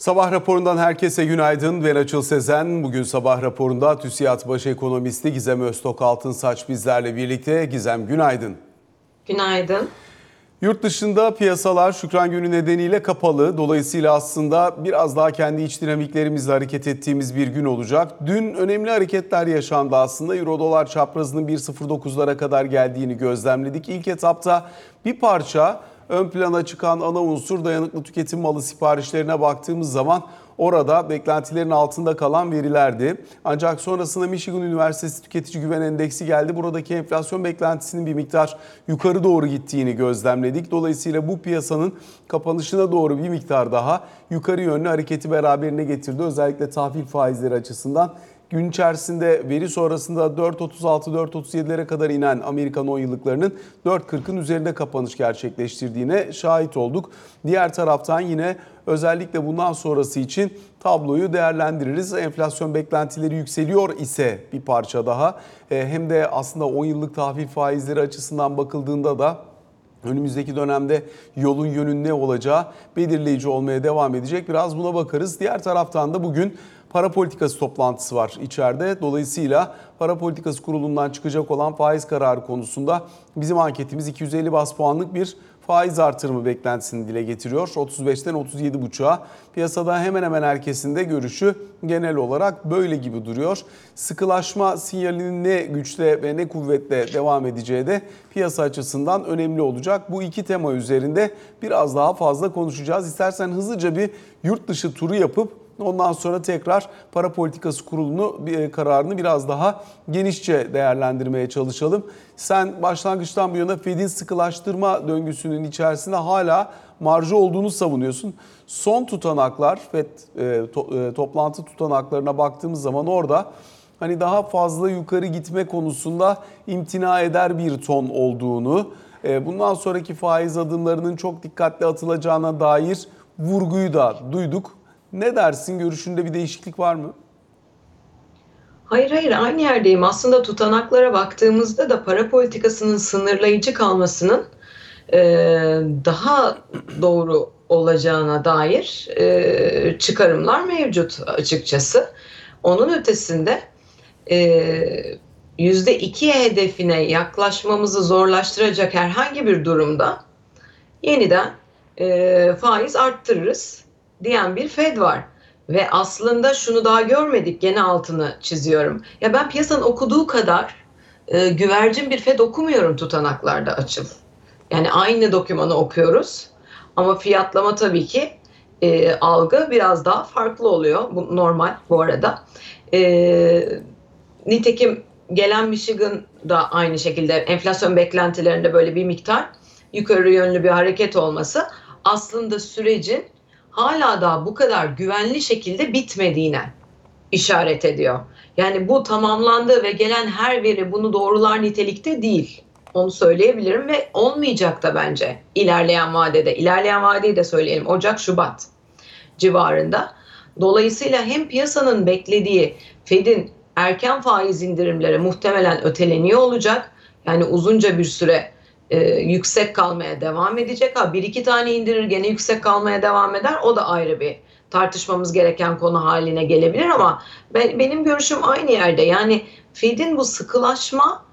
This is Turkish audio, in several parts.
Sabah raporundan herkese günaydın. Ben Açıl Sezen. Bugün sabah raporunda TÜSİAD Baş Ekonomisti Gizem Öztok Altınsaç bizlerle birlikte. Gizem günaydın. Günaydın. Yurt dışında piyasalar Şükran Günü nedeniyle kapalı. Dolayısıyla aslında biraz daha kendi iç dinamiklerimizle hareket ettiğimiz bir gün olacak. Dün önemli hareketler yaşandı aslında. Euro dolar çaprazının 1.09'lara kadar geldiğini gözlemledik. İlk etapta bir parça ön plana çıkan ana unsur dayanıklı tüketim malı siparişlerine baktığımız zaman orada beklentilerin altında kalan verilerdi. Ancak sonrasında Michigan Üniversitesi Tüketici Güven Endeksi geldi. Buradaki enflasyon beklentisinin bir miktar yukarı doğru gittiğini gözlemledik. Dolayısıyla bu piyasanın kapanışına doğru bir miktar daha yukarı yönlü hareketi beraberine getirdi. Özellikle tahvil faizleri açısından gün içerisinde veri sonrasında 4.36-4.37'lere kadar inen Amerikan 10 yıllıklarının 4.40'ın üzerinde kapanış gerçekleştirdiğine şahit olduk. Diğer taraftan yine özellikle bundan sonrası için tabloyu değerlendiririz. Enflasyon beklentileri yükseliyor ise bir parça daha e, hem de aslında 10 yıllık tahvil faizleri açısından bakıldığında da önümüzdeki dönemde yolun yönün ne olacağı belirleyici olmaya devam edecek. Biraz buna bakarız. Diğer taraftan da bugün para politikası toplantısı var içeride. Dolayısıyla para politikası kurulundan çıkacak olan faiz kararı konusunda bizim anketimiz 250 bas puanlık bir faiz artırımı beklentisini dile getiriyor. 35'ten 37,5'a. Piyasada hemen hemen herkesinde görüşü genel olarak böyle gibi duruyor. Sıkılaşma sinyalinin ne güçle ve ne kuvvetle devam edeceği de piyasa açısından önemli olacak. Bu iki tema üzerinde biraz daha fazla konuşacağız. İstersen hızlıca bir yurt dışı turu yapıp Ondan sonra tekrar para politikası kurulunu bir kararını biraz daha genişçe değerlendirmeye çalışalım. Sen başlangıçtan bu yana Fed'in sıkılaştırma döngüsünün içerisinde hala marjı olduğunu savunuyorsun. Son tutanaklar Fed e, to, e, toplantı tutanaklarına baktığımız zaman orada hani daha fazla yukarı gitme konusunda imtina eder bir ton olduğunu, e, bundan sonraki faiz adımlarının çok dikkatli atılacağına dair vurguyu da duyduk. Ne dersin? Görüşünde bir değişiklik var mı? Hayır hayır aynı yerdeyim. Aslında tutanaklara baktığımızda da para politikasının sınırlayıcı kalmasının e, daha doğru olacağına dair e, çıkarımlar mevcut açıkçası. Onun ötesinde e, %2 hedefine yaklaşmamızı zorlaştıracak herhangi bir durumda yeniden e, faiz arttırırız diyen bir Fed var. Ve aslında şunu daha görmedik gene altını çiziyorum. Ya ben piyasanın okuduğu kadar e, güvercin bir Fed okumuyorum tutanaklarda açıl. Yani aynı dokümanı okuyoruz ama fiyatlama tabii ki e, algı biraz daha farklı oluyor. Bu normal bu arada. E, nitekim gelen Michigan da aynı şekilde enflasyon beklentilerinde böyle bir miktar yukarı yönlü bir hareket olması aslında sürecin hala daha bu kadar güvenli şekilde bitmediğine işaret ediyor. Yani bu tamamlandı ve gelen her veri bunu doğrular nitelikte değil. Onu söyleyebilirim ve olmayacak da bence ilerleyen vadede. İlerleyen vadeyi de söyleyelim Ocak Şubat civarında. Dolayısıyla hem piyasanın beklediği Fed'in erken faiz indirimleri muhtemelen öteleniyor olacak. Yani uzunca bir süre e, yüksek kalmaya devam edecek. Ha bir iki tane indirir gene yüksek kalmaya devam eder. O da ayrı bir tartışmamız gereken konu haline gelebilir ama ben, benim görüşüm aynı yerde. Yani Fed'in bu sıkılaşma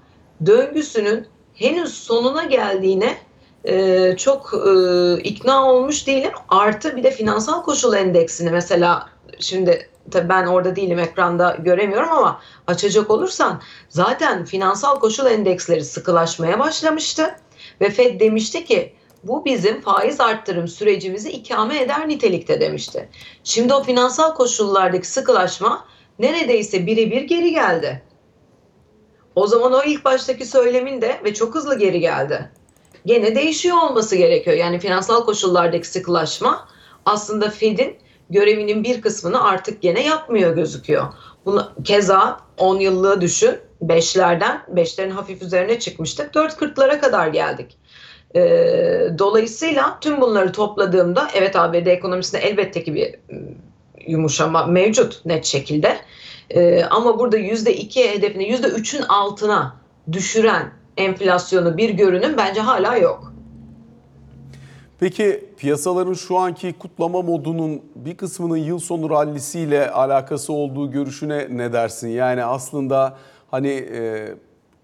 döngüsünün henüz sonuna geldiğine e, çok e, ikna olmuş değilim. Artı bir de finansal koşul endeksini mesela şimdi tabii ben orada değilim ekranda göremiyorum ama açacak olursan zaten finansal koşul endeksleri sıkılaşmaya başlamıştı. Ve Fed demişti ki bu bizim faiz arttırım sürecimizi ikame eder nitelikte demişti. Şimdi o finansal koşullardaki sıkılaşma neredeyse birebir geri geldi. O zaman o ilk baştaki söylemin de ve çok hızlı geri geldi. Gene değişiyor olması gerekiyor. Yani finansal koşullardaki sıkılaşma aslında Fed'in görevinin bir kısmını artık gene yapmıyor gözüküyor. Bunu keza 10 yıllığı düşün. 5'lerden 5'lerin hafif üzerine çıkmıştık. 4.40'lara kadar geldik. E, dolayısıyla tüm bunları topladığımda evet ABD ekonomisinde elbette ki bir yumuşama mevcut net şekilde. E, ama burada %2 hedefini %3'ün altına düşüren enflasyonu bir görünüm bence hala yok. Peki piyasaların şu anki kutlama modunun bir kısmının yıl sonu rallisiyle alakası olduğu görüşüne ne dersin? Yani aslında hani e,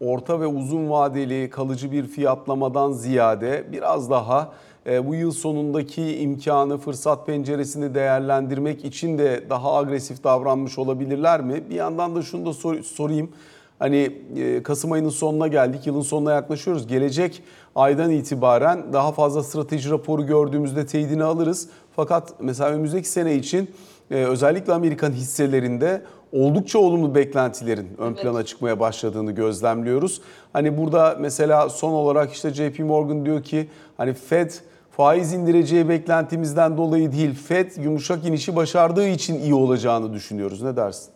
orta ve uzun vadeli kalıcı bir fiyatlamadan ziyade biraz daha e, bu yıl sonundaki imkanı, fırsat penceresini değerlendirmek için de daha agresif davranmış olabilirler mi? Bir yandan da şunu da sor- sorayım. Hani e, Kasım ayının sonuna geldik, yılın sonuna yaklaşıyoruz. Gelecek aydan itibaren daha fazla strateji raporu gördüğümüzde teyidini alırız. Fakat mesela önümüzdeki sene için e, özellikle Amerikan hisselerinde oldukça olumlu beklentilerin ön Evet. plana çıkmaya başladığını gözlemliyoruz. Hani burada mesela son olarak işte JP Morgan diyor ki hani Fed faiz indireceği beklentimizden dolayı değil Fed yumuşak inişi başardığı için iyi olacağını düşünüyoruz. Ne dersin?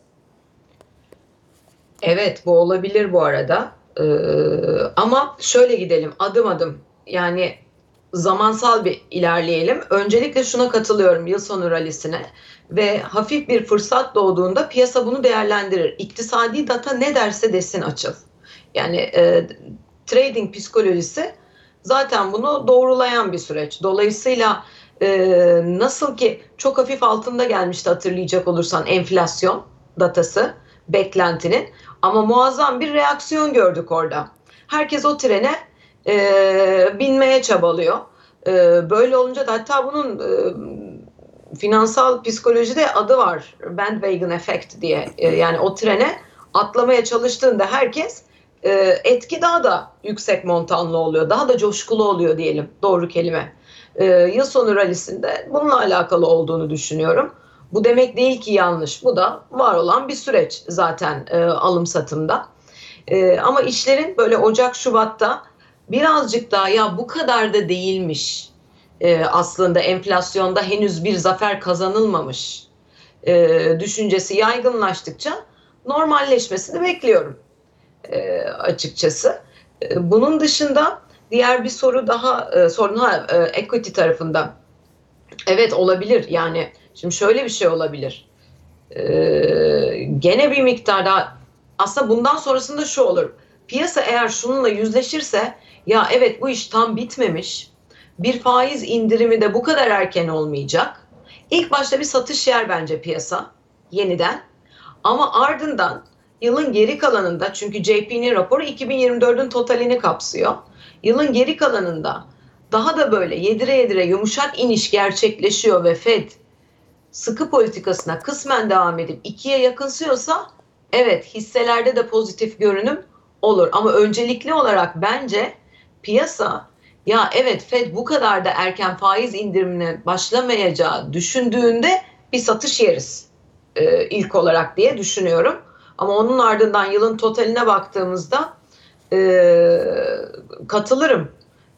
Evet bu olabilir bu arada. Ee, ama şöyle gidelim adım adım. Yani zamansal bir ilerleyelim. Öncelikle şuna katılıyorum yıl sonu rallisine ve hafif bir fırsat doğduğunda piyasa bunu değerlendirir. İktisadi data ne derse desin açıl. Yani e, trading psikolojisi zaten bunu doğrulayan bir süreç. Dolayısıyla e, nasıl ki çok hafif altında gelmişti hatırlayacak olursan enflasyon datası beklentinin ama muazzam bir reaksiyon gördük orada. Herkes o trene e, binmeye çabalıyor. E, böyle olunca da hatta bunun e, finansal psikolojide adı var. Bandwagon effect diye. E, yani o trene atlamaya çalıştığında herkes e, etki daha da yüksek montanlı oluyor. Daha da coşkulu oluyor diyelim. Doğru kelime. E, yıl sonu rallisinde bununla alakalı olduğunu düşünüyorum. Bu demek değil ki yanlış. Bu da var olan bir süreç zaten e, alım satımda. E, ama işlerin böyle Ocak Şubat'ta birazcık daha ya bu kadar da değilmiş. E, aslında enflasyonda henüz bir zafer kazanılmamış e, düşüncesi yaygınlaştıkça normalleşmesini bekliyorum e, açıkçası. E, bunun dışında diğer bir soru daha e, sorun ha e, equity tarafında. Evet olabilir yani şimdi şöyle bir şey olabilir. E, gene bir miktarda aslında bundan sonrasında şu olur. Piyasa eğer şununla yüzleşirse ya evet bu iş tam bitmemiş. Bir faiz indirimi de bu kadar erken olmayacak. İlk başta bir satış yer bence piyasa yeniden. Ama ardından yılın geri kalanında çünkü JP'nin raporu 2024'ün totalini kapsıyor. Yılın geri kalanında daha da böyle yedire yedire yumuşak iniş gerçekleşiyor ve Fed sıkı politikasına kısmen devam edip ikiye yakınsıyorsa evet hisselerde de pozitif görünüm olur. Ama öncelikli olarak bence piyasa ya evet Fed bu kadar da erken faiz indirimine başlamayacağı düşündüğünde bir satış yeriz e, ilk olarak diye düşünüyorum. Ama onun ardından yılın totaline baktığımızda e, katılırım.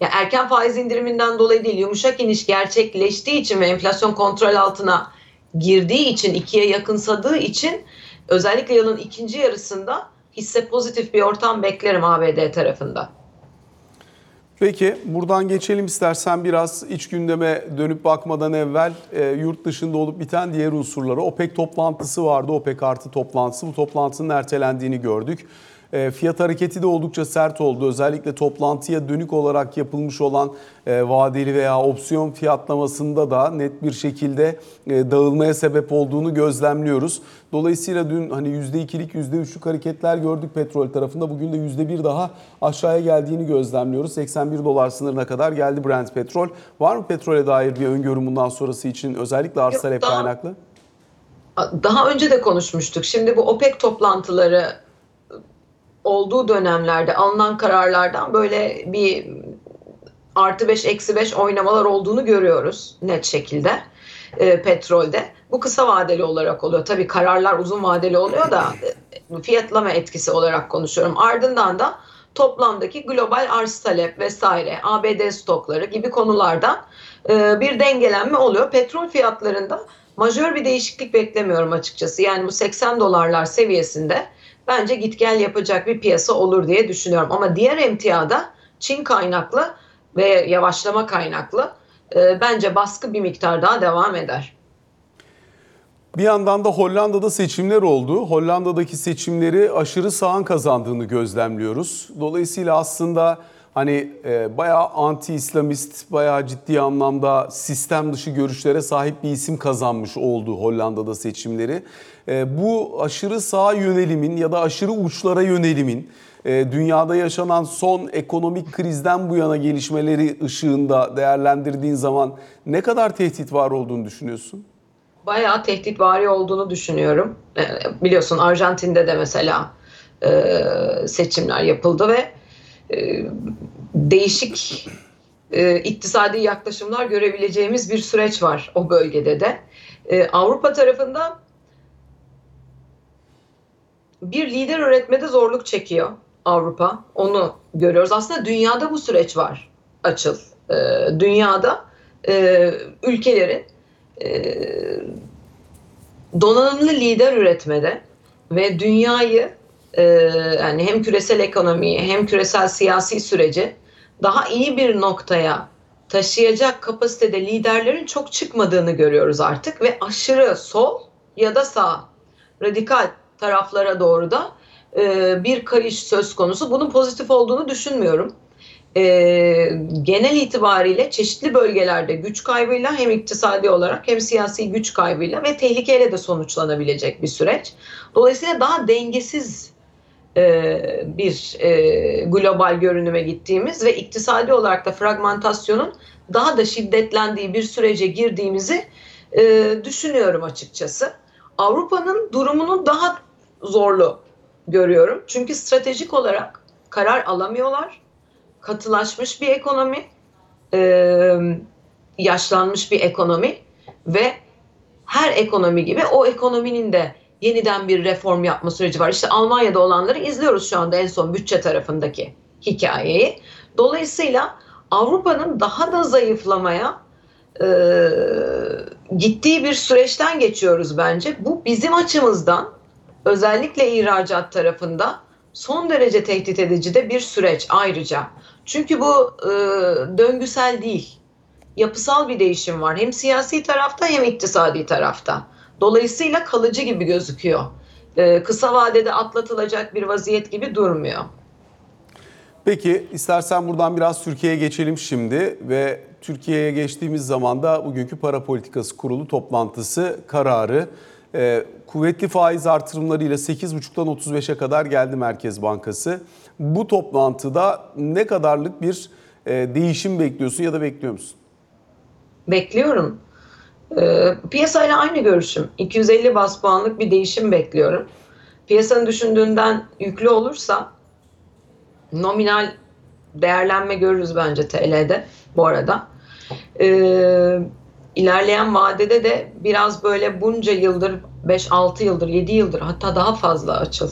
Ya erken faiz indiriminden dolayı değil, yumuşak iniş gerçekleştiği için ve enflasyon kontrol altına girdiği için, ikiye yakınsadığı için özellikle yılın ikinci yarısında hisse pozitif bir ortam beklerim ABD tarafında. Peki buradan geçelim istersen biraz iç gündeme dönüp bakmadan evvel e, yurt dışında olup biten diğer unsurlara. OPEC toplantısı vardı, OPEC artı toplantısı. Bu toplantının ertelendiğini gördük. E, fiyat hareketi de oldukça sert oldu. Özellikle toplantıya dönük olarak yapılmış olan e, vadeli veya opsiyon fiyatlamasında da net bir şekilde e, dağılmaya sebep olduğunu gözlemliyoruz. Dolayısıyla dün hani %2'lik %3'lük hareketler gördük petrol tarafında. Bugün de %1 daha aşağıya geldiğini gözlemliyoruz. 81 dolar sınırına kadar geldi Brent petrol. Var mı petrole dair bir öngörüm bundan sonrası için özellikle arz talep kaynaklı? Daha önce de konuşmuştuk. Şimdi bu OPEC toplantıları olduğu dönemlerde alınan kararlardan böyle bir artı 5 eksi 5 oynamalar olduğunu görüyoruz net şekilde e, petrolde. Bu kısa vadeli olarak oluyor. Tabii kararlar uzun vadeli oluyor da e, fiyatlama etkisi olarak konuşuyorum. Ardından da toplamdaki global arz talep vesaire ABD stokları gibi konularda e, bir dengelenme oluyor. Petrol fiyatlarında majör bir değişiklik beklemiyorum açıkçası. Yani bu 80 dolarlar seviyesinde bence git gel yapacak bir piyasa olur diye düşünüyorum. Ama diğer emtiada Çin kaynaklı ve yavaşlama kaynaklı e, bence baskı bir miktar daha devam eder. Bir yandan da Hollanda'da seçimler oldu. Hollanda'daki seçimleri aşırı sağın kazandığını gözlemliyoruz. Dolayısıyla aslında hani e, bayağı anti-İslamist, bayağı ciddi anlamda sistem dışı görüşlere sahip bir isim kazanmış oldu Hollanda'da seçimleri. E, bu aşırı sağ yönelimin ya da aşırı uçlara yönelimin e, dünyada yaşanan son ekonomik krizden bu yana gelişmeleri ışığında değerlendirdiğin zaman ne kadar tehdit var olduğunu düşünüyorsun? Bayağı tehditvari olduğunu düşünüyorum. E, biliyorsun Arjantin'de de mesela e, seçimler yapıldı ve değişik iktisadi yaklaşımlar görebileceğimiz bir süreç var o bölgede de. Avrupa tarafında bir lider üretmede zorluk çekiyor Avrupa. Onu görüyoruz. Aslında dünyada bu süreç var açıl. E, dünyada e, ülkelerin e, donanımlı lider üretmede ve dünyayı e, yani hem küresel ekonomiyi hem küresel siyasi süreci daha iyi bir noktaya taşıyacak kapasitede liderlerin çok çıkmadığını görüyoruz artık ve aşırı sol ya da sağ radikal taraflara doğru da e, bir kayış söz konusu. Bunun pozitif olduğunu düşünmüyorum. E, genel itibariyle çeşitli bölgelerde güç kaybıyla hem iktisadi olarak hem siyasi güç kaybıyla ve tehlikeyle de sonuçlanabilecek bir süreç. Dolayısıyla daha dengesiz e, bir e, global görünüme gittiğimiz ve iktisadi olarak da fragmentasyonun daha da şiddetlendiği bir sürece girdiğimizi e, düşünüyorum açıkçası. Avrupa'nın durumunu daha zorlu görüyorum. Çünkü stratejik olarak karar alamıyorlar. Katılaşmış bir ekonomi, yaşlanmış bir ekonomi ve her ekonomi gibi o ekonominin de yeniden bir reform yapma süreci var. İşte Almanya'da olanları izliyoruz şu anda en son bütçe tarafındaki hikayeyi. Dolayısıyla Avrupa'nın daha da zayıflamaya e, gittiği bir süreçten geçiyoruz bence. Bu bizim açımızdan özellikle ihracat tarafında son derece tehdit edici de bir süreç ayrıca. Çünkü bu e, döngüsel değil. Yapısal bir değişim var. Hem siyasi tarafta hem iktisadi tarafta. Dolayısıyla kalıcı gibi gözüküyor. Ee, kısa vadede atlatılacak bir vaziyet gibi durmuyor. Peki istersen buradan biraz Türkiye'ye geçelim şimdi ve Türkiye'ye geçtiğimiz zaman da bugünkü para politikası kurulu toplantısı kararı e, kuvvetli faiz artırımlarıyla 8,5'tan 35'e kadar geldi Merkez Bankası. Bu toplantıda ne kadarlık bir e, değişim bekliyorsun ya da bekliyor musun? Bekliyorum. E, piyasayla aynı görüşüm. 250 bas puanlık bir değişim bekliyorum. Piyasanın düşündüğünden yüklü olursa nominal değerlenme görürüz bence TL'de bu arada. Ee, ilerleyen vadede de biraz böyle bunca yıldır 5-6 yıldır 7 yıldır hatta daha fazla açıl.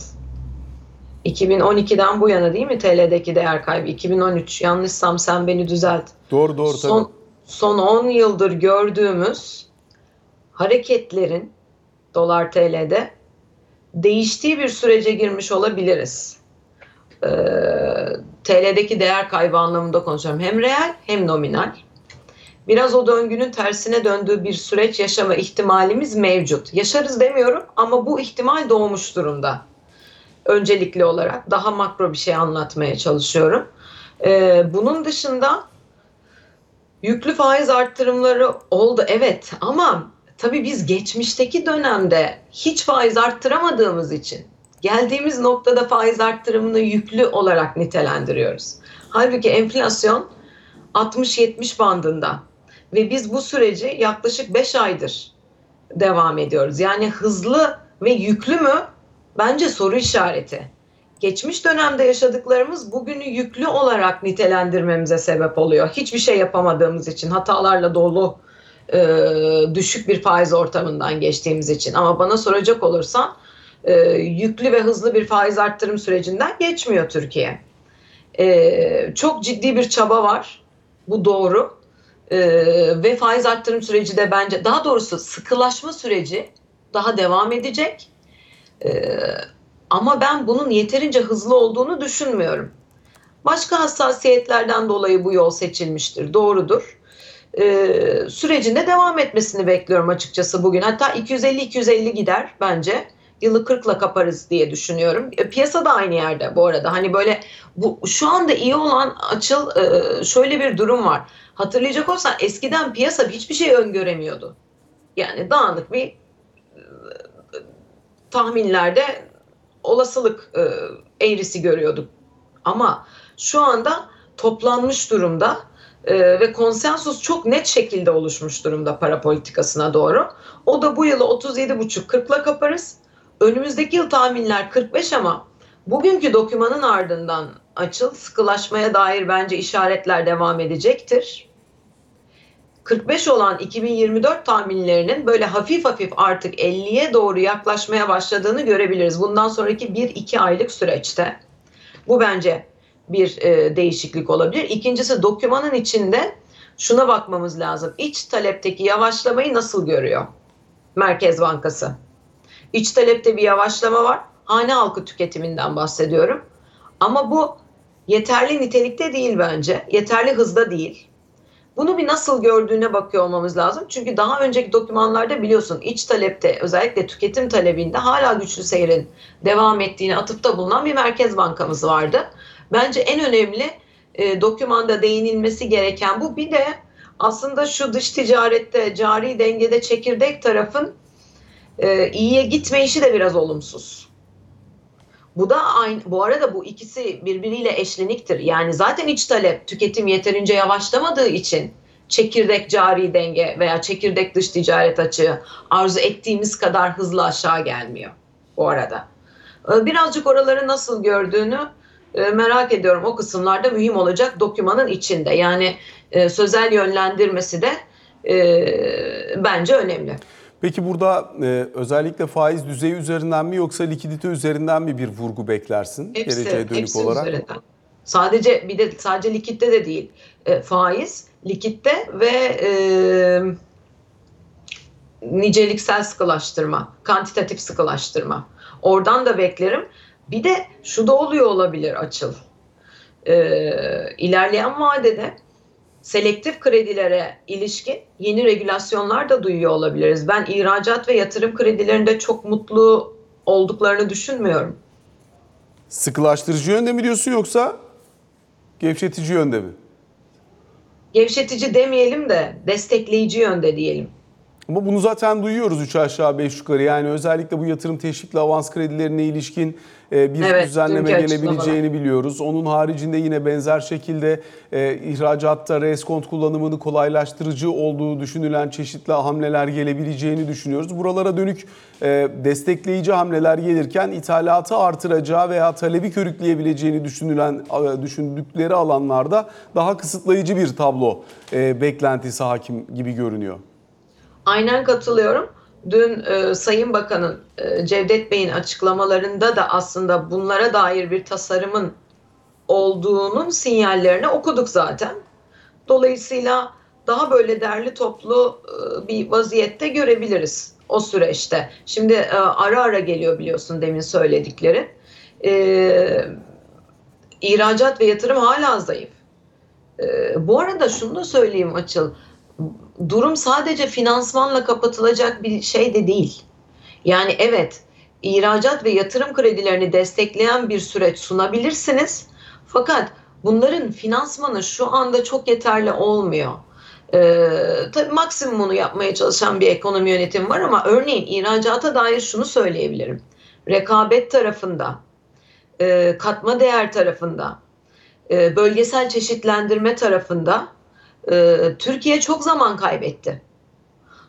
2012'den bu yana değil mi TL'deki değer kaybı? 2013 yanlışsam sen beni düzelt. Doğru doğru son, tabii. Son 10 yıldır gördüğümüz hareketlerin dolar TL'de değiştiği bir sürece girmiş olabiliriz. Ee, TL'deki değer kaybı anlamında konuşuyorum. Hem reel hem nominal. Biraz o döngünün tersine döndüğü bir süreç yaşama ihtimalimiz mevcut. Yaşarız demiyorum ama bu ihtimal doğmuş durumda. Öncelikli olarak daha makro bir şey anlatmaya çalışıyorum. Ee, bunun dışında yüklü faiz arttırımları oldu evet ama tabii biz geçmişteki dönemde hiç faiz arttıramadığımız için geldiğimiz noktada faiz arttırımını yüklü olarak nitelendiriyoruz. Halbuki enflasyon 60-70 bandında ve biz bu süreci yaklaşık 5 aydır devam ediyoruz. Yani hızlı ve yüklü mü? Bence soru işareti. Geçmiş dönemde yaşadıklarımız bugünü yüklü olarak nitelendirmemize sebep oluyor. Hiçbir şey yapamadığımız için, hatalarla dolu e, düşük bir faiz ortamından geçtiğimiz için. Ama bana soracak olursan e, yüklü ve hızlı bir faiz arttırım sürecinden geçmiyor Türkiye. E, çok ciddi bir çaba var. Bu doğru. E, ve faiz arttırım süreci de bence daha doğrusu sıkılaşma süreci daha devam edecek. E, ama ben bunun yeterince hızlı olduğunu düşünmüyorum. Başka hassasiyetlerden dolayı bu yol seçilmiştir. Doğrudur. Ee, sürecinde devam etmesini bekliyorum açıkçası bugün. Hatta 250-250 gider bence. Yılı 40'la kaparız diye düşünüyorum. E, piyasa da aynı yerde bu arada. Hani böyle bu şu anda iyi olan açıl e, şöyle bir durum var. Hatırlayacak olsan eskiden piyasa hiçbir şey öngöremiyordu. Yani dağınık bir e, tahminlerde olasılık eğrisi görüyorduk. Ama şu anda toplanmış durumda e, ve konsensus çok net şekilde oluşmuş durumda para politikasına doğru. O da bu yılı 37,5-40'la kaparız. Önümüzdeki yıl tahminler 45 ama bugünkü dokümanın ardından açıl sıkılaşmaya dair bence işaretler devam edecektir. 45 olan 2024 tahminlerinin böyle hafif hafif artık 50'ye doğru yaklaşmaya başladığını görebiliriz. Bundan sonraki 1-2 aylık süreçte. Bu bence bir e, değişiklik olabilir. İkincisi dokümanın içinde şuna bakmamız lazım. İç talepteki yavaşlamayı nasıl görüyor Merkez Bankası? İç talepte bir yavaşlama var. Hane halkı tüketiminden bahsediyorum. Ama bu yeterli nitelikte değil bence. Yeterli hızda değil. Bunu bir nasıl gördüğüne bakıyor olmamız lazım. Çünkü daha önceki dokümanlarda biliyorsun iç talepte özellikle tüketim talebinde hala güçlü seyrin devam ettiğini atıfta bulunan bir merkez bankamız vardı. Bence en önemli e, dokümanda değinilmesi gereken bu. Bir de aslında şu dış ticarette cari dengede çekirdek tarafın e, iyiye gitme işi de biraz olumsuz. Bu da aynı bu arada bu ikisi birbiriyle eşleniktir. Yani zaten iç talep tüketim yeterince yavaşlamadığı için çekirdek cari denge veya çekirdek dış ticaret açığı arzu ettiğimiz kadar hızlı aşağı gelmiyor bu arada. E, birazcık oraları nasıl gördüğünü e, merak ediyorum. O kısımlarda mühim olacak dokümanın içinde. Yani e, sözel yönlendirmesi de e, bence önemli. Peki burada e, özellikle faiz düzeyi üzerinden mi yoksa likidite üzerinden mi bir vurgu beklersin Hepsi, geleceğe dönük hepsi olarak? üzerinden. Sadece bir de sadece likitte de değil. E, faiz, likitte ve e, niceliksel sıkılaştırma, kantitatif sıkılaştırma. Oradan da beklerim. Bir de şu da oluyor olabilir açıl. Ee, ilerleyen vadede selektif kredilere ilişkin yeni regülasyonlar da duyuyor olabiliriz. Ben ihracat ve yatırım kredilerinde çok mutlu olduklarını düşünmüyorum. Sıkılaştırıcı yönde mi diyorsun yoksa gevşetici yönde mi? Gevşetici demeyelim de destekleyici yönde diyelim. Ama bunu zaten duyuyoruz 3 aşağı 5 yukarı. Yani özellikle bu yatırım teşvikli avans kredilerine ilişkin e, bir Evet, düzenleme gelebileceğini biliyoruz. Onun haricinde yine benzer şekilde e, ihracatta reskont kullanımını kolaylaştırıcı olduğu düşünülen çeşitli hamleler gelebileceğini düşünüyoruz. Buralara dönük e, destekleyici hamleler gelirken ithalatı artıracağı veya talebi körükleyebileceğini düşünülen e, düşündükleri alanlarda daha kısıtlayıcı bir tablo e, beklentisi hakim gibi görünüyor. Aynen katılıyorum. Dün e, Sayın Bakan'ın e, Cevdet Bey'in açıklamalarında da aslında bunlara dair bir tasarımın olduğunun sinyallerini okuduk zaten. Dolayısıyla daha böyle derli toplu e, bir vaziyette görebiliriz o süreçte. Şimdi e, ara ara geliyor biliyorsun demin söyledikleri. E, ihracat ve yatırım hala zayıf. E, bu arada şunu da söyleyeyim Açıl durum sadece finansmanla kapatılacak bir şey de değil. Yani evet ihracat ve yatırım kredilerini destekleyen bir süreç sunabilirsiniz. Fakat bunların finansmanı şu anda çok yeterli olmuyor. Ee, tabii maksimumunu yapmaya çalışan bir ekonomi yönetimi var ama örneğin ihracata dair şunu söyleyebilirim. Rekabet tarafında, e, katma değer tarafında, e, bölgesel çeşitlendirme tarafında e, Türkiye çok zaman kaybetti.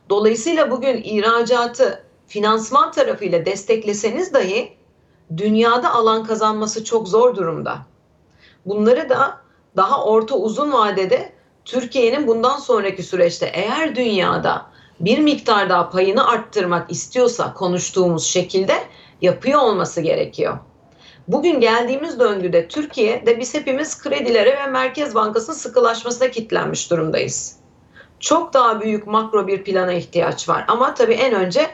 Dolayısıyla bugün ihracatı finansman tarafıyla destekleseniz dahi dünyada alan kazanması çok zor durumda. Bunları da daha orta uzun vadede Türkiye'nin bundan sonraki süreçte eğer dünyada bir miktar daha payını arttırmak istiyorsa konuştuğumuz şekilde yapıyor olması gerekiyor. Bugün geldiğimiz döngüde Türkiye'de biz hepimiz kredilere ve Merkez Bankası'nın sıkılaşmasına kilitlenmiş durumdayız. Çok daha büyük makro bir plana ihtiyaç var. Ama tabii en önce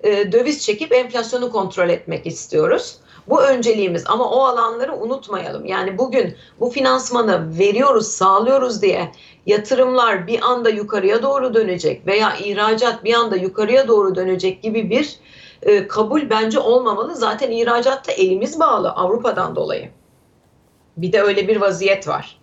e, döviz çekip enflasyonu kontrol etmek istiyoruz. Bu önceliğimiz ama o alanları unutmayalım. Yani bugün bu finansmanı veriyoruz, sağlıyoruz diye yatırımlar bir anda yukarıya doğru dönecek veya ihracat bir anda yukarıya doğru dönecek gibi bir e, kabul bence olmamalı. Zaten ihracatta elimiz bağlı Avrupa'dan dolayı. Bir de öyle bir vaziyet var.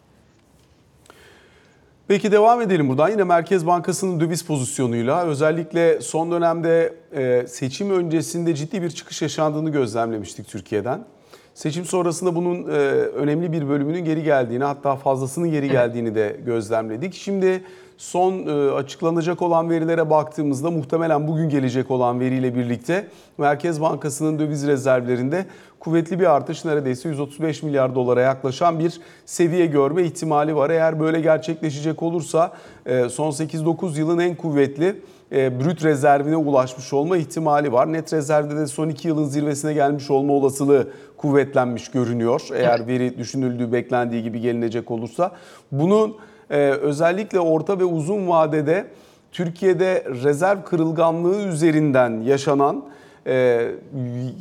Peki devam edelim buradan. Yine Merkez Bankası'nın döviz pozisyonuyla özellikle son dönemde e, seçim öncesinde ciddi bir çıkış yaşandığını gözlemlemiştik Türkiye'den. Seçim sonrasında bunun e, önemli bir bölümünün geri geldiğini hatta fazlasının geri geldiğini de gözlemledik. Şimdi son e, açıklanacak olan verilere baktığımızda muhtemelen bugün gelecek olan veriyle birlikte Merkez Bankası'nın döviz rezervlerinde kuvvetli bir artış neredeyse 135 milyar dolara yaklaşan bir seviye görme ihtimali var. Eğer böyle gerçekleşecek olursa e, son 8-9 yılın en kuvvetli e, brüt rezervine ulaşmış olma ihtimali var. Net rezervde de son 2 yılın zirvesine gelmiş olma olasılığı kuvvetlenmiş görünüyor. Eğer veri düşünüldüğü beklendiği gibi gelinecek olursa. Bunun e, özellikle orta ve uzun vadede Türkiye'de rezerv kırılganlığı üzerinden yaşanan e,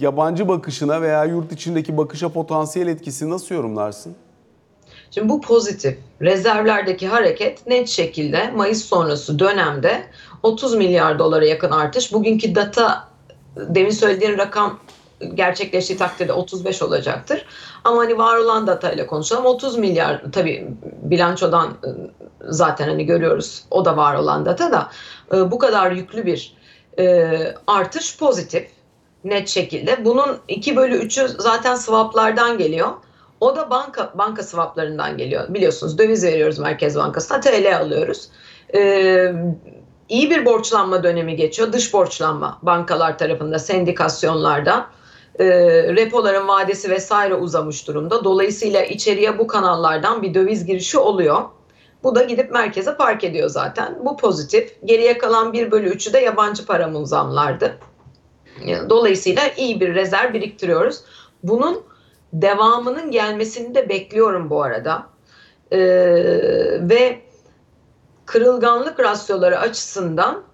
yabancı bakışına veya yurt içindeki bakışa potansiyel etkisi nasıl yorumlarsın? Şimdi bu pozitif. Rezervlerdeki hareket net şekilde Mayıs sonrası dönemde 30 milyar dolara yakın artış. Bugünkü data demin söylediğin rakam gerçekleştiği takdirde 35 olacaktır. Ama hani var olan datayla konuşalım. 30 milyar tabii bilançodan ıı, zaten hani görüyoruz o da var olan data da ıı, bu kadar yüklü bir ıı, artış pozitif net şekilde. Bunun 2 bölü 3'ü zaten swaplardan geliyor. O da banka banka swaplarından geliyor. Biliyorsunuz döviz veriyoruz Merkez Bankası'na TL alıyoruz. Ee, iyi bir borçlanma dönemi geçiyor. Dış borçlanma bankalar tarafında, sendikasyonlarda. E, repoların vadesi vesaire uzamış durumda. Dolayısıyla içeriye bu kanallardan bir döviz girişi oluyor. Bu da gidip merkeze park ediyor zaten. Bu pozitif. Geriye kalan 1 bölü 3'ü de yabancı para muzamlardı. Dolayısıyla iyi bir rezerv biriktiriyoruz. Bunun devamının gelmesini de bekliyorum bu arada. Ee, ve kırılganlık rasyoları açısından e,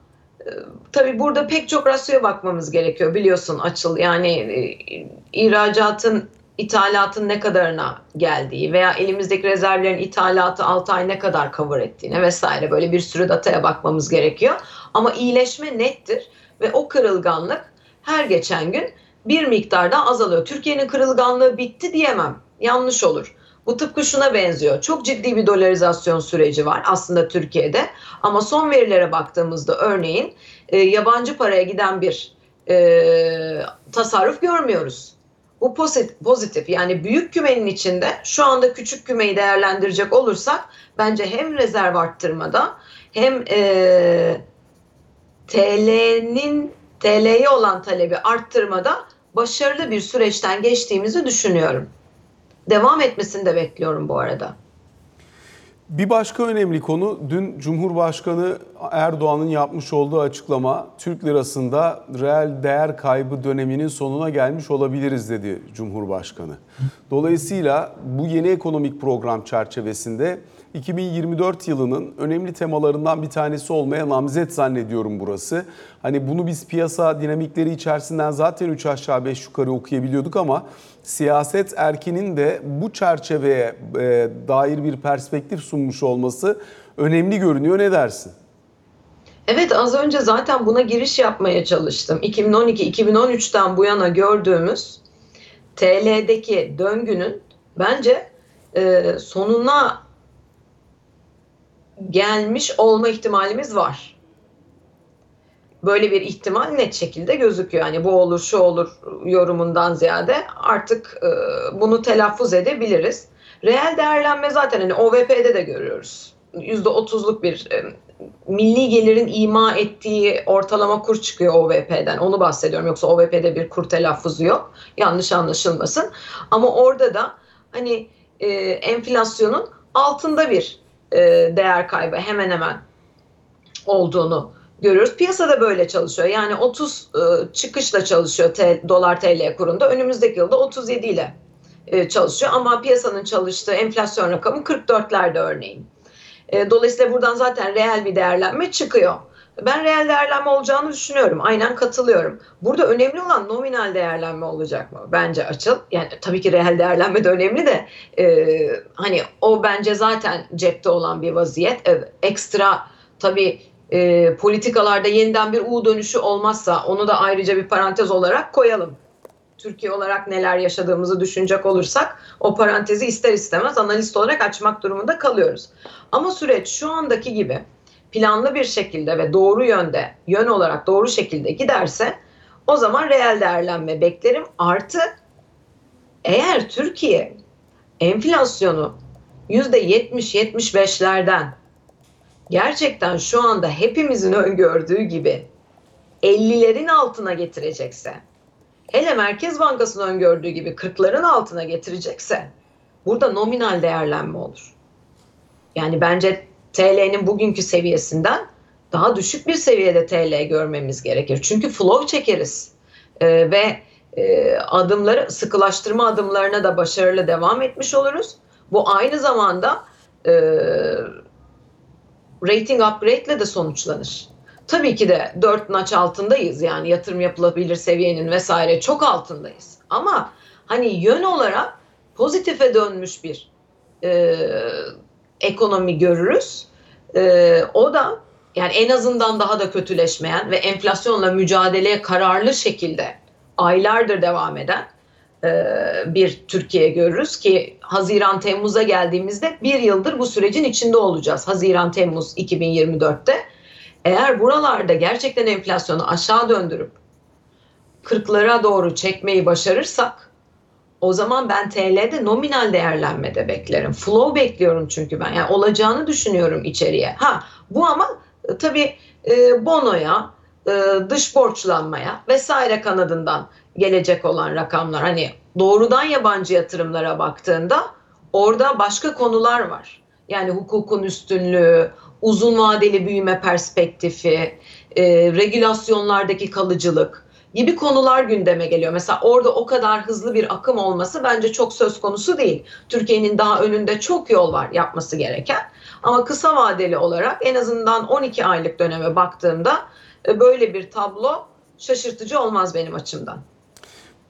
tabii burada pek çok rasyoya bakmamız gerekiyor biliyorsun açıl yani e, ihracatın ithalatın ne kadarına geldiği veya elimizdeki rezervlerin ithalatı 6 ay ne kadar cover ettiğine vesaire böyle bir sürü dataya bakmamız gerekiyor. Ama iyileşme nettir ve o kırılganlık her geçen gün bir miktarda azalıyor. Türkiye'nin kırılganlığı bitti diyemem. Yanlış olur. Bu tıpkı şuna benziyor. Çok ciddi bir dolarizasyon süreci var aslında Türkiye'de. Ama son verilere baktığımızda örneğin e, yabancı paraya giden bir e, tasarruf görmüyoruz. Bu pozitif yani büyük kümenin içinde şu anda küçük kümeyi değerlendirecek olursak bence hem rezerv arttırmada hem e, TL'nin TL'ye olan talebi arttırmada başarılı bir süreçten geçtiğimizi düşünüyorum. Devam etmesini de bekliyorum bu arada. Bir başka önemli konu dün Cumhurbaşkanı Erdoğan'ın yapmış olduğu açıklama Türk lirasında reel değer kaybı döneminin sonuna gelmiş olabiliriz dedi Cumhurbaşkanı. Dolayısıyla bu yeni ekonomik program çerçevesinde 2024 yılının önemli temalarından bir tanesi olmaya namzet zannediyorum burası. Hani bunu biz piyasa dinamikleri içerisinden zaten 3 aşağı 5 yukarı okuyabiliyorduk ama siyaset erkinin de bu çerçeveye e, dair bir perspektif sunmuş olması önemli görünüyor. Ne dersin? Evet az önce zaten buna giriş yapmaya çalıştım. 2012-2013'ten bu yana gördüğümüz TL'deki döngünün bence e, sonuna gelmiş olma ihtimalimiz var. Böyle bir ihtimal net şekilde gözüküyor. Yani bu olur şu olur yorumundan ziyade artık e, bunu telaffuz edebiliriz. Reel değerlenme zaten hani OVP'de de görüyoruz. %30'luk bir e, milli gelirin ima ettiği ortalama kur çıkıyor OVP'den. Onu bahsediyorum. Yoksa OVP'de bir kur telaffuzu yok. Yanlış anlaşılmasın. Ama orada da hani e, enflasyonun altında bir e, değer kaybı hemen hemen olduğunu görüyoruz. Piyasada böyle çalışıyor. Yani 30 e, çıkışla çalışıyor dolar TL kurunda. Önümüzdeki yılda 37 ile e, çalışıyor. Ama piyasanın çalıştığı enflasyon rakamı 44'lerde örneğin. E, dolayısıyla buradan zaten reel bir değerlenme çıkıyor. Ben reel değerlenme olacağını düşünüyorum. Aynen katılıyorum. Burada önemli olan nominal değerlenme olacak mı? Bence açıl. Yani tabii ki reel değerlenme de önemli de e, hani o bence zaten cepte olan bir vaziyet. E, ekstra tabii e, politikalarda yeniden bir U dönüşü olmazsa onu da ayrıca bir parantez olarak koyalım. Türkiye olarak neler yaşadığımızı düşünecek olursak o parantezi ister istemez analist olarak açmak durumunda kalıyoruz. Ama süreç şu andaki gibi planlı bir şekilde ve doğru yönde, yön olarak doğru şekilde giderse o zaman reel değerlenme beklerim. Artı eğer Türkiye enflasyonu %70-75'lerden gerçekten şu anda hepimizin öngördüğü gibi 50'lerin altına getirecekse, hele Merkez Bankası'nın öngördüğü gibi 40'ların altına getirecekse burada nominal değerlenme olur. Yani bence TL'nin bugünkü seviyesinden daha düşük bir seviyede TL görmemiz gerekir. Çünkü flow çekeriz ee, ve e, adımları sıkılaştırma adımlarına da başarılı devam etmiş oluruz. Bu aynı zamanda e, rating upgrade ile de sonuçlanır. Tabii ki de 4 naç altındayız yani yatırım yapılabilir seviyenin vesaire çok altındayız. Ama hani yön olarak pozitife dönmüş bir e, ekonomi görürüz. E, o da yani en azından daha da kötüleşmeyen ve enflasyonla mücadeleye kararlı şekilde aylardır devam eden bir Türkiye görürüz ki Haziran Temmuz'a geldiğimizde bir yıldır bu sürecin içinde olacağız. Haziran Temmuz 2024'te. Eğer buralarda gerçekten enflasyonu aşağı döndürüp 40'lara doğru çekmeyi başarırsak o zaman ben TL'de nominal değerlenmede beklerim. Flow bekliyorum çünkü ben. Yani olacağını düşünüyorum içeriye. Ha bu ama e, tabii e, bonoya, e, dış borçlanmaya vesaire kanadından gelecek olan rakamlar. Hani doğrudan yabancı yatırımlara baktığında orada başka konular var. Yani hukukun üstünlüğü, uzun vadeli büyüme perspektifi, e, regülasyonlardaki kalıcılık gibi konular gündeme geliyor. Mesela orada o kadar hızlı bir akım olması bence çok söz konusu değil. Türkiye'nin daha önünde çok yol var yapması gereken. Ama kısa vadeli olarak en azından 12 aylık döneme baktığımda e, böyle bir tablo şaşırtıcı olmaz benim açımdan.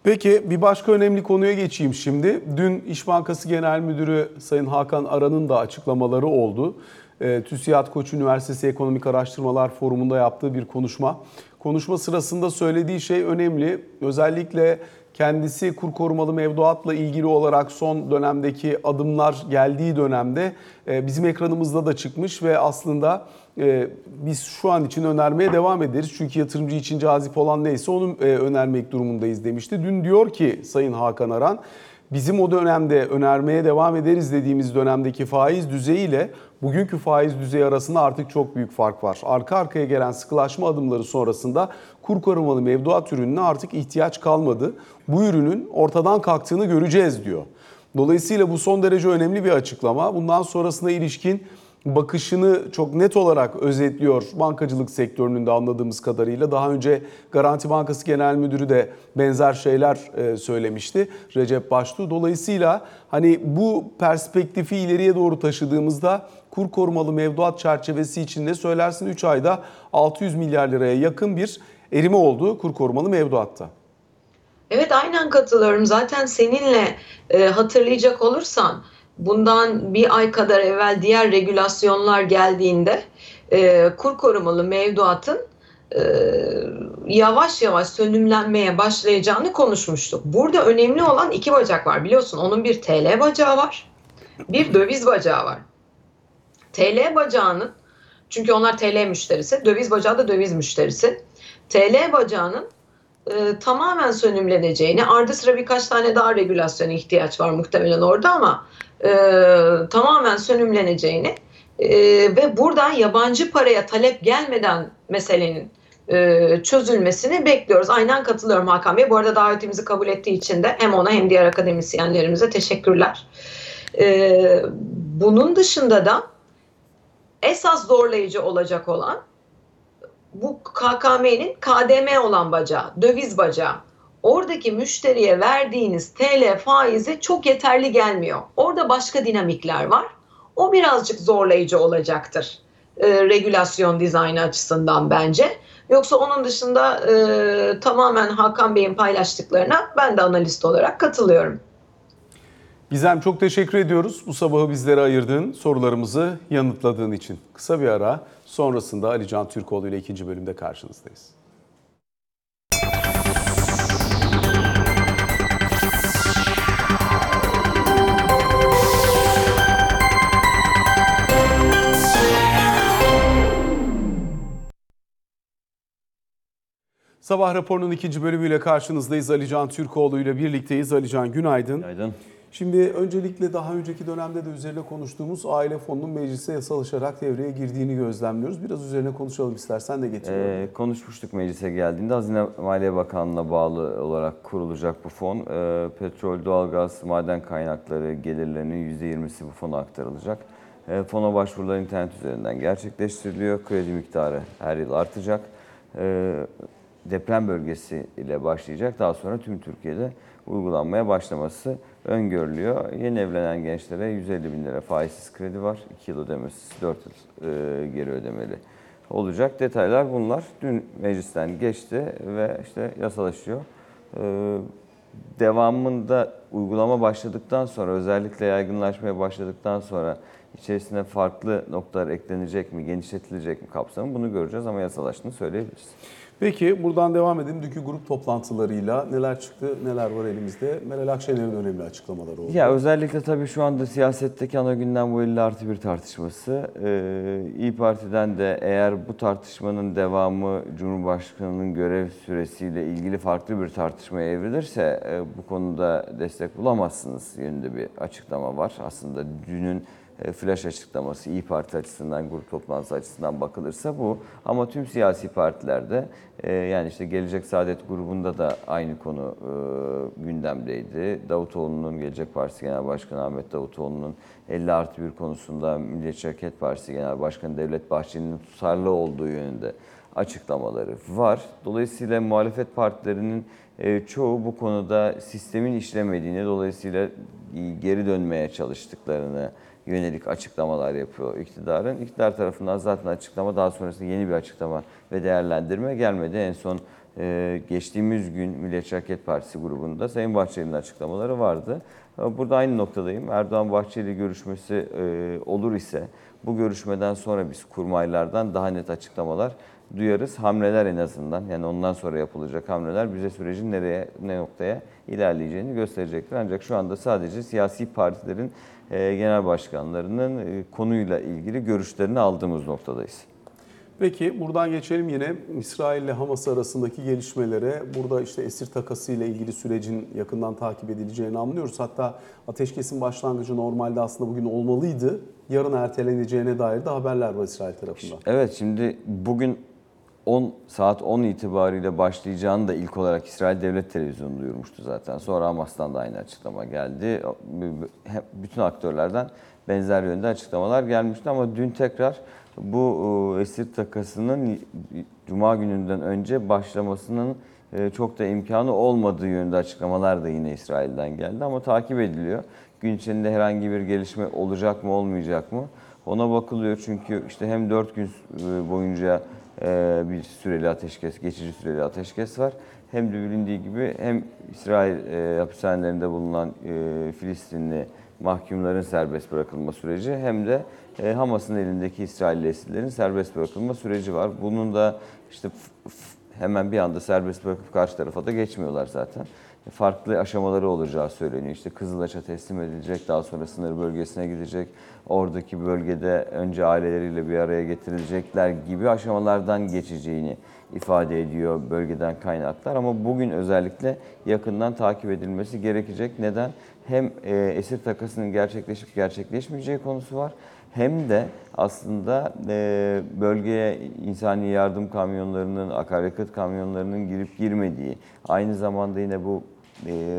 Peki bir başka önemli konuya geçeyim şimdi. Dün İş Bankası Genel Müdürü Sayın Hakan Aran'ın da açıklamaları oldu. E, TÜSİAD Koç Üniversitesi Ekonomik Araştırmalar Forumu'nda yaptığı bir konuşma. Konuşma sırasında söylediği şey önemli. Özellikle kendisi kur korumalı mevduatla ilgili olarak son dönemdeki adımlar geldiği dönemde e, bizim ekranımızda da çıkmış ve aslında e, biz şu an için önermeye devam ederiz. Çünkü yatırımcı için cazip olan neyse onu e, önermek durumundayız demişti. Dün diyor ki Sayın Hakan Aran bizim o dönemde önermeye devam ederiz dediğimiz dönemdeki faiz düzeyiyle bugünkü faiz düzeyi arasında artık çok büyük fark var. Arka arkaya gelen sıkılaşma adımları sonrasında kur korumalı mevduat ürününe artık ihtiyaç kalmadı. Bu ürünün ortadan kalktığını göreceğiz diyor. Dolayısıyla bu son derece önemli bir açıklama. Bundan sonrasına ilişkin bakışını çok net olarak özetliyor bankacılık sektörünün de anladığımız kadarıyla. Daha önce Garanti Bankası Genel Müdürü de benzer şeyler e, söylemişti Recep Baştuğ. Dolayısıyla hani bu perspektifi ileriye doğru taşıdığımızda kur korumalı mevduat çerçevesi içinde söylersin 3 ayda 600 milyar liraya yakın bir erime oldu kur korumalı mevduatta. Evet aynen katılıyorum. Zaten seninle e, hatırlayacak olursan bundan bir ay kadar evvel diğer regülasyonlar geldiğinde e, kur korumalı mevduatın e, yavaş yavaş sönümlenmeye başlayacağını konuşmuştuk. Burada önemli olan iki bacak var biliyorsun. Onun bir TL bacağı var, bir döviz bacağı var. TL bacağının çünkü onlar TL müşterisi, döviz bacağı da döviz müşterisi. TL bacağının e, tamamen sönümleneceğini, ardı sıra birkaç tane daha regülasyona ihtiyaç var muhtemelen orada ama e, tamamen sönümleneceğini e, ve buradan yabancı paraya talep gelmeden meselenin e, çözülmesini bekliyoruz. Aynen katılıyorum Hakan Bey. Bu arada davetimizi kabul ettiği için de hem ona hem diğer akademisyenlerimize teşekkürler. E, bunun dışında da esas zorlayıcı olacak olan bu KKM'nin KDM olan bacağı, döviz bacağı. Oradaki müşteriye verdiğiniz TL faizi çok yeterli gelmiyor. Orada başka dinamikler var. O birazcık zorlayıcı olacaktır e, regülasyon dizaynı açısından bence. Yoksa onun dışında e, tamamen Hakan Bey'in paylaştıklarına ben de analist olarak katılıyorum. Gizem çok teşekkür ediyoruz bu sabahı bizlere ayırdığın, sorularımızı yanıtladığın için. Kısa bir ara sonrasında Ali Can Türkoğlu ile ikinci bölümde karşınızdayız. Sabah raporunun ikinci bölümüyle karşınızdayız. Ali Can Türkoğlu ile birlikteyiz. Ali Can günaydın. Günaydın. Şimdi öncelikle daha önceki dönemde de üzerine konuştuğumuz aile fonunun meclise yasalaşarak devreye girdiğini gözlemliyoruz. Biraz üzerine konuşalım istersen de getiriyorum. Ee, konuşmuştuk meclise geldiğinde Hazine Maliye Bakanlığı'na bağlı olarak kurulacak bu fon. Ee, petrol, doğalgaz, maden kaynakları gelirlerinin %20'si bu fona aktarılacak. Ee, fona başvurular internet üzerinden gerçekleştiriliyor. Kredi miktarı her yıl artacak. Ee, deprem bölgesi ile başlayacak. Daha sonra tüm Türkiye'de uygulanmaya başlaması öngörülüyor. Yeni evlenen gençlere 150 bin lira faizsiz kredi var. 2 yıl ödemesi, 4 yıl e, geri ödemeli olacak. Detaylar bunlar. Dün meclisten geçti ve işte yasalaşıyor. Ee, devamında uygulama başladıktan sonra özellikle yaygınlaşmaya başladıktan sonra içerisine farklı noktalar eklenecek mi, genişletilecek mi kapsamı bunu göreceğiz ama yasalaştığını söyleyebiliriz. Peki buradan devam edelim. Dünkü grup toplantılarıyla neler çıktı, neler var elimizde? Meral Akşener'in önemli açıklamaları oldu. Ya özellikle tabii şu anda siyasetteki ana gündem bu 50 artı 1 tartışması. Ee, İyi Parti'den de eğer bu tartışmanın devamı Cumhurbaşkanı'nın görev süresiyle ilgili farklı bir tartışmaya evrilirse e, bu konuda destek bulamazsınız yönünde bir açıklama var. Aslında dünün flash açıklaması İyi Parti açısından, grup toplantısı açısından bakılırsa bu. Ama tüm siyasi partilerde e, yani işte Gelecek Saadet grubunda da aynı konu e, gündemdeydi. Davutoğlu'nun Gelecek Partisi Genel Başkanı Ahmet Davutoğlu'nun 50 artı 1 konusunda Milliyetçi Hareket Partisi Genel Başkanı Devlet Bahçeli'nin tutarlı olduğu yönünde açıklamaları var. Dolayısıyla muhalefet partilerinin e, çoğu bu konuda sistemin işlemediğini, dolayısıyla geri dönmeye çalıştıklarını yönelik açıklamalar yapıyor iktidarın. İktidar tarafından zaten açıklama daha sonrasında yeni bir açıklama ve değerlendirme gelmedi. En son e, geçtiğimiz gün Milliyetçi Hareket Partisi grubunda Sayın Bahçeli'nin açıklamaları vardı. Burada aynı noktadayım. Erdoğan-Bahçeli görüşmesi e, olur ise bu görüşmeden sonra biz kurmaylardan daha net açıklamalar duyarız. Hamleler en azından yani ondan sonra yapılacak hamleler bize sürecin nereye ne noktaya ilerleyeceğini gösterecektir. Ancak şu anda sadece siyasi partilerin e, genel başkanlarının e, konuyla ilgili görüşlerini aldığımız noktadayız. Peki buradan geçelim yine İsrail ile Hamas arasındaki gelişmelere. Burada işte esir takası ile ilgili sürecin yakından takip edileceğini anlıyoruz. Hatta ateşkesin başlangıcı normalde aslında bugün olmalıydı. Yarın erteleneceğine dair de haberler var İsrail tarafından. Evet şimdi bugün 10 saat 10 itibariyle başlayacağını da ilk olarak İsrail Devlet Televizyonu duyurmuştu zaten. Sonra Hamas'tan da aynı açıklama geldi. Bütün aktörlerden benzer yönde açıklamalar gelmişti ama dün tekrar bu esir takasının Cuma gününden önce başlamasının çok da imkanı olmadığı yönde açıklamalar da yine İsrail'den geldi ama takip ediliyor. Gün içinde herhangi bir gelişme olacak mı olmayacak mı ona bakılıyor çünkü işte hem 4 gün boyunca bir süreli ateşkes, geçici süreli ateşkes var. Hem de bilindiği gibi hem İsrail hapishanelerinde bulunan Filistinli mahkumların serbest bırakılma süreci hem de Hamas'ın elindeki İsrailli esirlerin serbest bırakılma süreci var. Bunun da işte hemen bir anda serbest bırakıp karşı tarafa da geçmiyorlar zaten. Farklı aşamaları olacağı söyleniyor. İşte Kızılaç'a teslim edilecek, daha sonra sınır bölgesine gidecek. Oradaki bölgede önce aileleriyle bir araya getirilecekler gibi aşamalardan geçeceğini ifade ediyor bölgeden kaynaklar. Ama bugün özellikle yakından takip edilmesi gerekecek. Neden? Hem esir takasının gerçekleşip gerçekleşmeyeceği konusu var. Hem de aslında bölgeye insani yardım kamyonlarının, akaryakıt kamyonlarının girip girmediği, aynı zamanda yine bu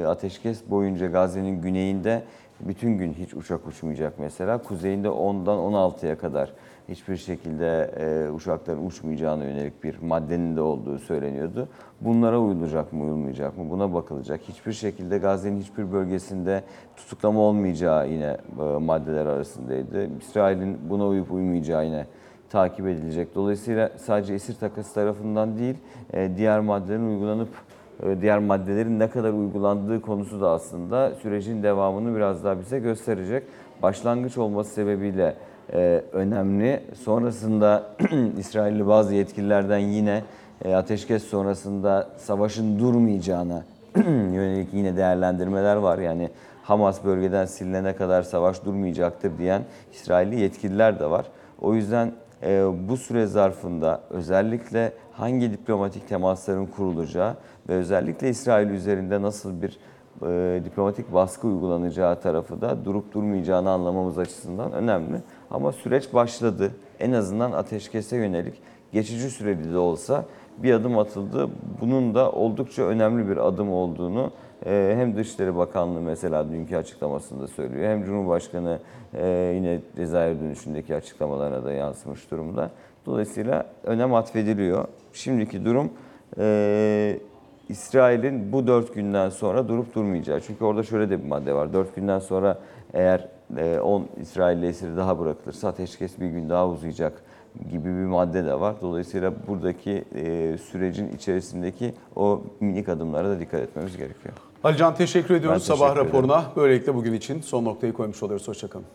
ateşkes boyunca Gazze'nin güneyinde bütün gün hiç uçak uçmayacak mesela. Kuzeyinde 10'dan 16'ya kadar hiçbir şekilde e, uçakların uçmayacağına yönelik bir maddenin de olduğu söyleniyordu. Bunlara uyulacak mı, uyulmayacak mı? Buna bakılacak. Hiçbir şekilde Gazze'nin hiçbir bölgesinde tutuklama olmayacağı yine e, maddeler arasındaydı. İsrail'in buna uyup uymayacağı yine takip edilecek. Dolayısıyla sadece esir takası tarafından değil, e, diğer maddelerin uygulanıp diğer maddelerin ne kadar uygulandığı konusu da aslında sürecin devamını biraz daha bize gösterecek. Başlangıç olması sebebiyle e, önemli. Sonrasında İsrailli bazı yetkililerden yine e, ateşkes sonrasında savaşın durmayacağına yönelik yine değerlendirmeler var. Yani Hamas bölgeden silinene kadar savaş durmayacaktır diyen İsrailli yetkililer de var. O yüzden e, bu süre zarfında özellikle hangi diplomatik temasların kurulacağı ve özellikle İsrail üzerinde nasıl bir e, diplomatik baskı uygulanacağı tarafı da durup durmayacağını anlamamız açısından önemli. Ama süreç başladı. En azından ateşkese yönelik geçici süreli de olsa bir adım atıldı. Bunun da oldukça önemli bir adım olduğunu e, hem Dışişleri Bakanlığı mesela dünkü açıklamasında söylüyor. Hem Cumhurbaşkanı e, yine Cezayir dönüşündeki açıklamalarına da yansımış durumda. Dolayısıyla önem atfediliyor. Şimdiki durum e, İsrail'in bu dört günden sonra durup durmayacağı. Çünkü orada şöyle de bir madde var. Dört günden sonra eğer 10 İsrailli esiri daha bırakılırsa ateşkes bir gün daha uzayacak gibi bir madde de var. Dolayısıyla buradaki e, sürecin içerisindeki o minik adımlara da dikkat etmemiz gerekiyor. Alican teşekkür ediyoruz Ben sabah teşekkür ederim. raporuna. Böylelikle bugün için son noktayı koymuş oluyoruz. Hoşçakalın.